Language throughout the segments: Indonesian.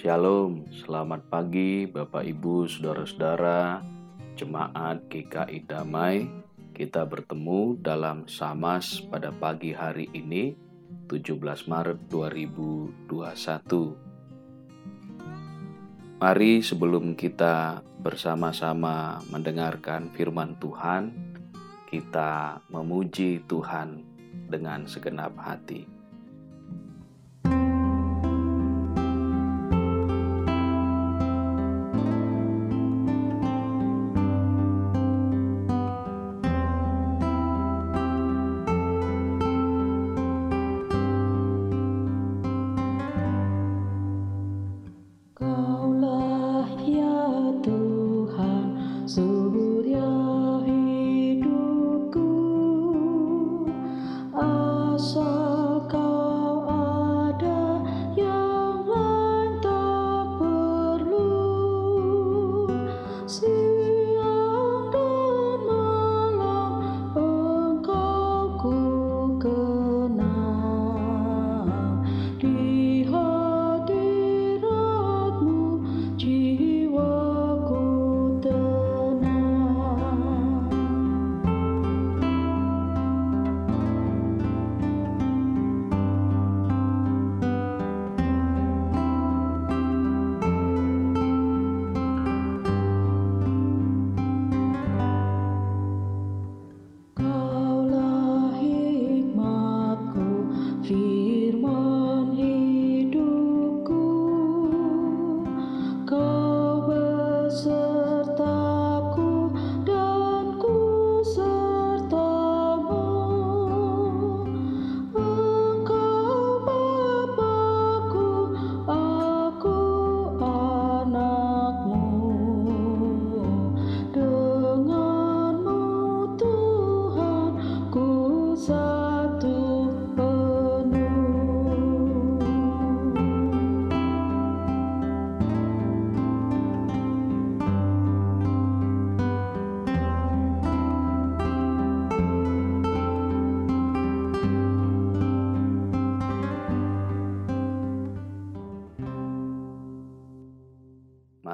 Shalom, selamat pagi Bapak Ibu, Saudara-saudara, Jemaat GKI Damai. Kita bertemu dalam Samas pada pagi hari ini, 17 Maret 2021. Mari sebelum kita bersama-sama mendengarkan firman Tuhan, kita memuji Tuhan dengan segenap hati.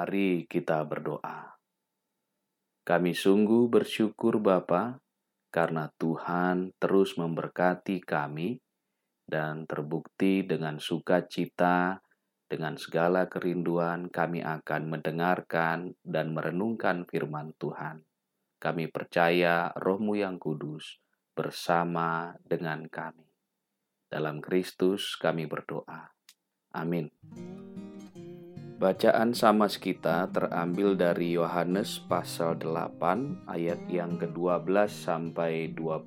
Mari kita berdoa. Kami sungguh bersyukur Bapa karena Tuhan terus memberkati kami dan terbukti dengan sukacita dengan segala kerinduan kami akan mendengarkan dan merenungkan firman Tuhan. Kami percaya rohmu yang kudus bersama dengan kami. Dalam Kristus kami berdoa. Amin. Bacaan Samas kita terambil dari Yohanes pasal 8 ayat yang ke-12 sampai 20.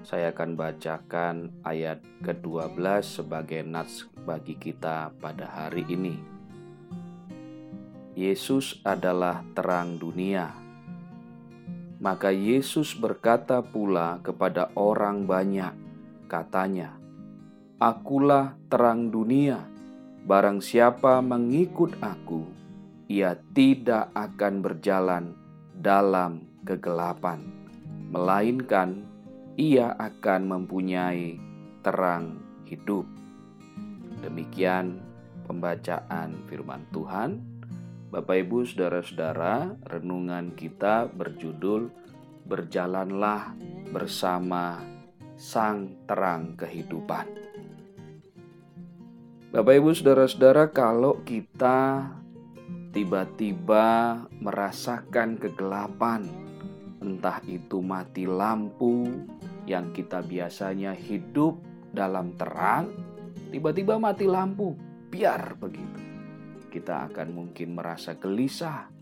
Saya akan bacakan ayat ke-12 sebagai nats bagi kita pada hari ini. Yesus adalah terang dunia. Maka Yesus berkata pula kepada orang banyak, katanya, "Akulah terang dunia." Barang siapa mengikut aku, ia tidak akan berjalan dalam kegelapan, melainkan ia akan mempunyai terang hidup. Demikian pembacaan firman Tuhan. Bapak, ibu, saudara-saudara, renungan kita berjudul "Berjalanlah bersama Sang Terang Kehidupan". Bapak Ibu Saudara-saudara, kalau kita tiba-tiba merasakan kegelapan, entah itu mati lampu yang kita biasanya hidup dalam terang, tiba-tiba mati lampu, biar begitu. Kita akan mungkin merasa gelisah,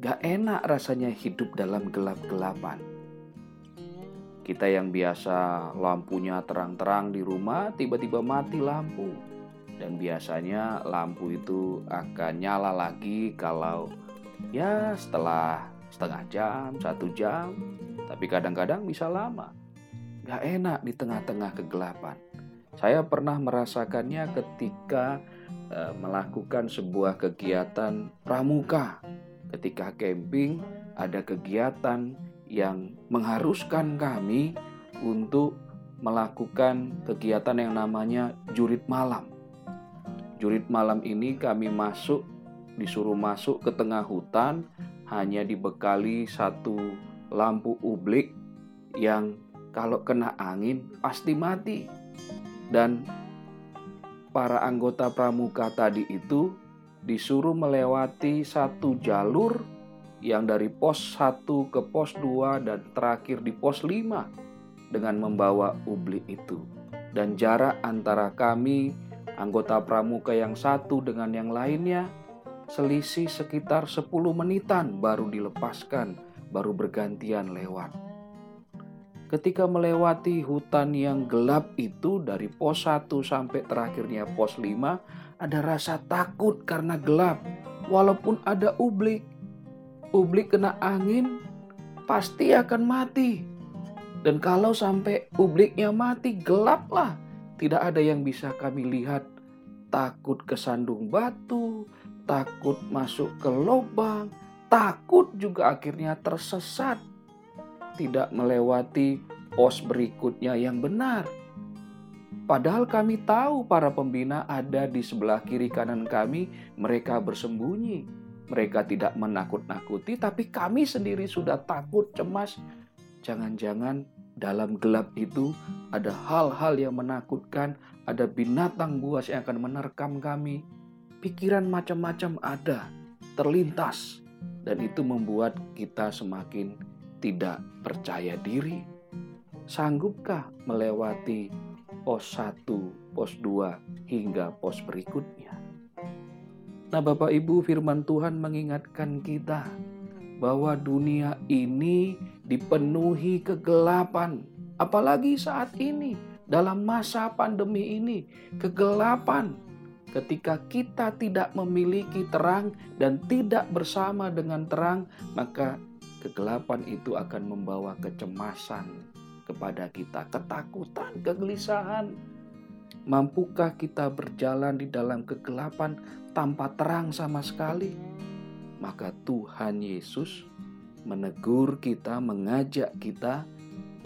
gak enak rasanya hidup dalam gelap-gelapan. Kita yang biasa lampunya terang-terang di rumah, tiba-tiba mati lampu dan biasanya lampu itu akan nyala lagi kalau ya setelah setengah jam, satu jam, tapi kadang-kadang bisa lama. Gak enak di tengah-tengah kegelapan. Saya pernah merasakannya ketika uh, melakukan sebuah kegiatan pramuka. Ketika camping, ada kegiatan yang mengharuskan kami untuk melakukan kegiatan yang namanya jurit malam Jurit malam ini kami masuk, disuruh masuk ke tengah hutan, hanya dibekali satu lampu ublik yang kalau kena angin pasti mati. Dan para anggota pramuka tadi itu disuruh melewati satu jalur yang dari pos 1 ke pos 2 dan terakhir di pos 5 dengan membawa ublik itu. Dan jarak antara kami anggota pramuka yang satu dengan yang lainnya selisih sekitar 10 menitan baru dilepaskan, baru bergantian lewat. Ketika melewati hutan yang gelap itu dari pos 1 sampai terakhirnya pos 5 ada rasa takut karena gelap walaupun ada ublik. Ublik kena angin pasti akan mati. Dan kalau sampai ubliknya mati gelap lah. Tidak ada yang bisa kami lihat. Takut kesandung batu, takut masuk ke lubang, takut juga akhirnya tersesat tidak melewati pos berikutnya yang benar. Padahal kami tahu para pembina ada di sebelah kiri kanan kami, mereka bersembunyi. Mereka tidak menakut-nakuti, tapi kami sendiri sudah takut, cemas. Jangan-jangan dalam gelap itu ada hal-hal yang menakutkan, ada binatang buas yang akan menerkam kami. Pikiran macam-macam ada, terlintas, dan itu membuat kita semakin tidak percaya diri? Sanggupkah melewati pos 1, pos 2, hingga pos berikutnya? Nah Bapak Ibu firman Tuhan mengingatkan kita bahwa dunia ini dipenuhi kegelapan. Apalagi saat ini dalam masa pandemi ini kegelapan ketika kita tidak memiliki terang dan tidak bersama dengan terang maka Kegelapan itu akan membawa kecemasan kepada kita, ketakutan, kegelisahan. Mampukah kita berjalan di dalam kegelapan tanpa terang sama sekali? Maka Tuhan Yesus menegur kita, mengajak kita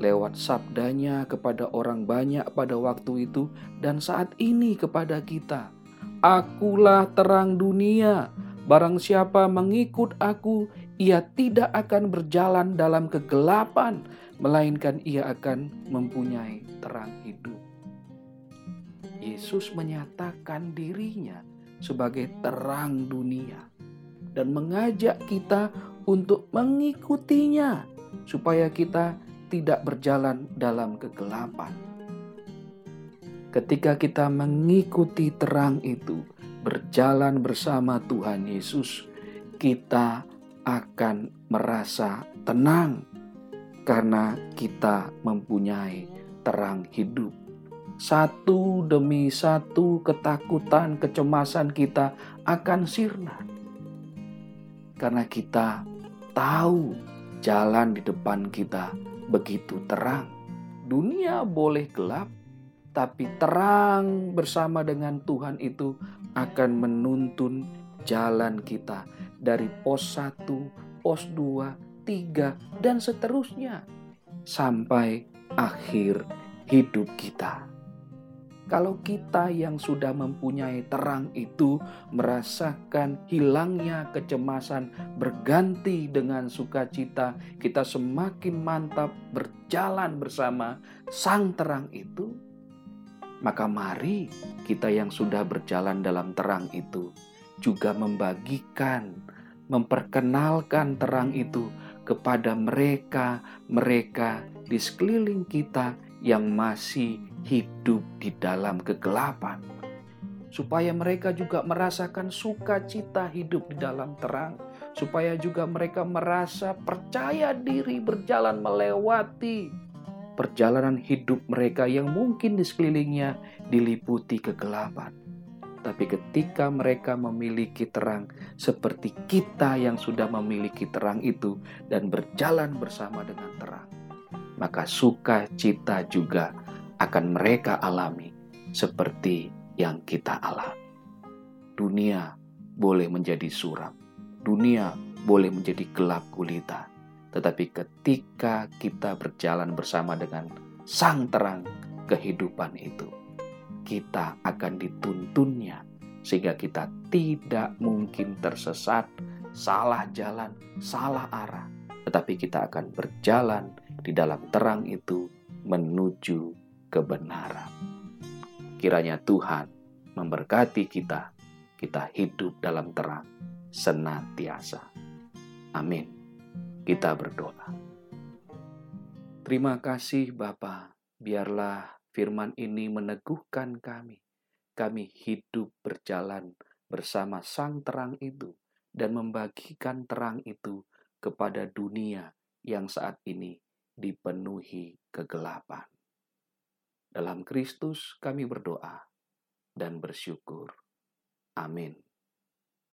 lewat sabdanya kepada orang banyak pada waktu itu dan saat ini kepada kita. Akulah terang dunia. Barang siapa mengikut aku, ia tidak akan berjalan dalam kegelapan, melainkan ia akan mempunyai terang hidup. Yesus menyatakan dirinya sebagai terang dunia dan mengajak kita untuk mengikutinya, supaya kita tidak berjalan dalam kegelapan. Ketika kita mengikuti terang itu, berjalan bersama Tuhan Yesus, kita akan merasa tenang karena kita mempunyai terang hidup. Satu demi satu ketakutan, kecemasan kita akan sirna. Karena kita tahu jalan di depan kita begitu terang. Dunia boleh gelap, tapi terang bersama dengan Tuhan itu akan menuntun jalan kita dari pos 1, pos 2, 3, dan seterusnya sampai akhir hidup kita. Kalau kita yang sudah mempunyai terang itu merasakan hilangnya kecemasan berganti dengan sukacita, kita semakin mantap berjalan bersama sang terang itu, maka mari kita yang sudah berjalan dalam terang itu juga membagikan, memperkenalkan terang itu kepada mereka-mereka di sekeliling kita yang masih hidup di dalam kegelapan, supaya mereka juga merasakan sukacita hidup di dalam terang, supaya juga mereka merasa percaya diri berjalan melewati perjalanan hidup mereka yang mungkin di sekelilingnya diliputi kegelapan. Tapi ketika mereka memiliki terang seperti kita yang sudah memiliki terang itu dan berjalan bersama dengan terang, maka sukacita juga akan mereka alami seperti yang kita alami. Dunia boleh menjadi suram, dunia boleh menjadi gelap gulita, tetapi ketika kita berjalan bersama dengan sang terang kehidupan itu, kita akan dituntunnya sehingga kita tidak mungkin tersesat, salah jalan, salah arah, tetapi kita akan berjalan di dalam terang itu menuju kebenaran. Kiranya Tuhan memberkati kita, kita hidup dalam terang senantiasa. Amin. Kita berdoa. Terima kasih Bapa, biarlah firman ini meneguhkan kami kami hidup berjalan bersama Sang Terang itu dan membagikan terang itu kepada dunia yang saat ini dipenuhi kegelapan. Dalam Kristus kami berdoa dan bersyukur. Amin.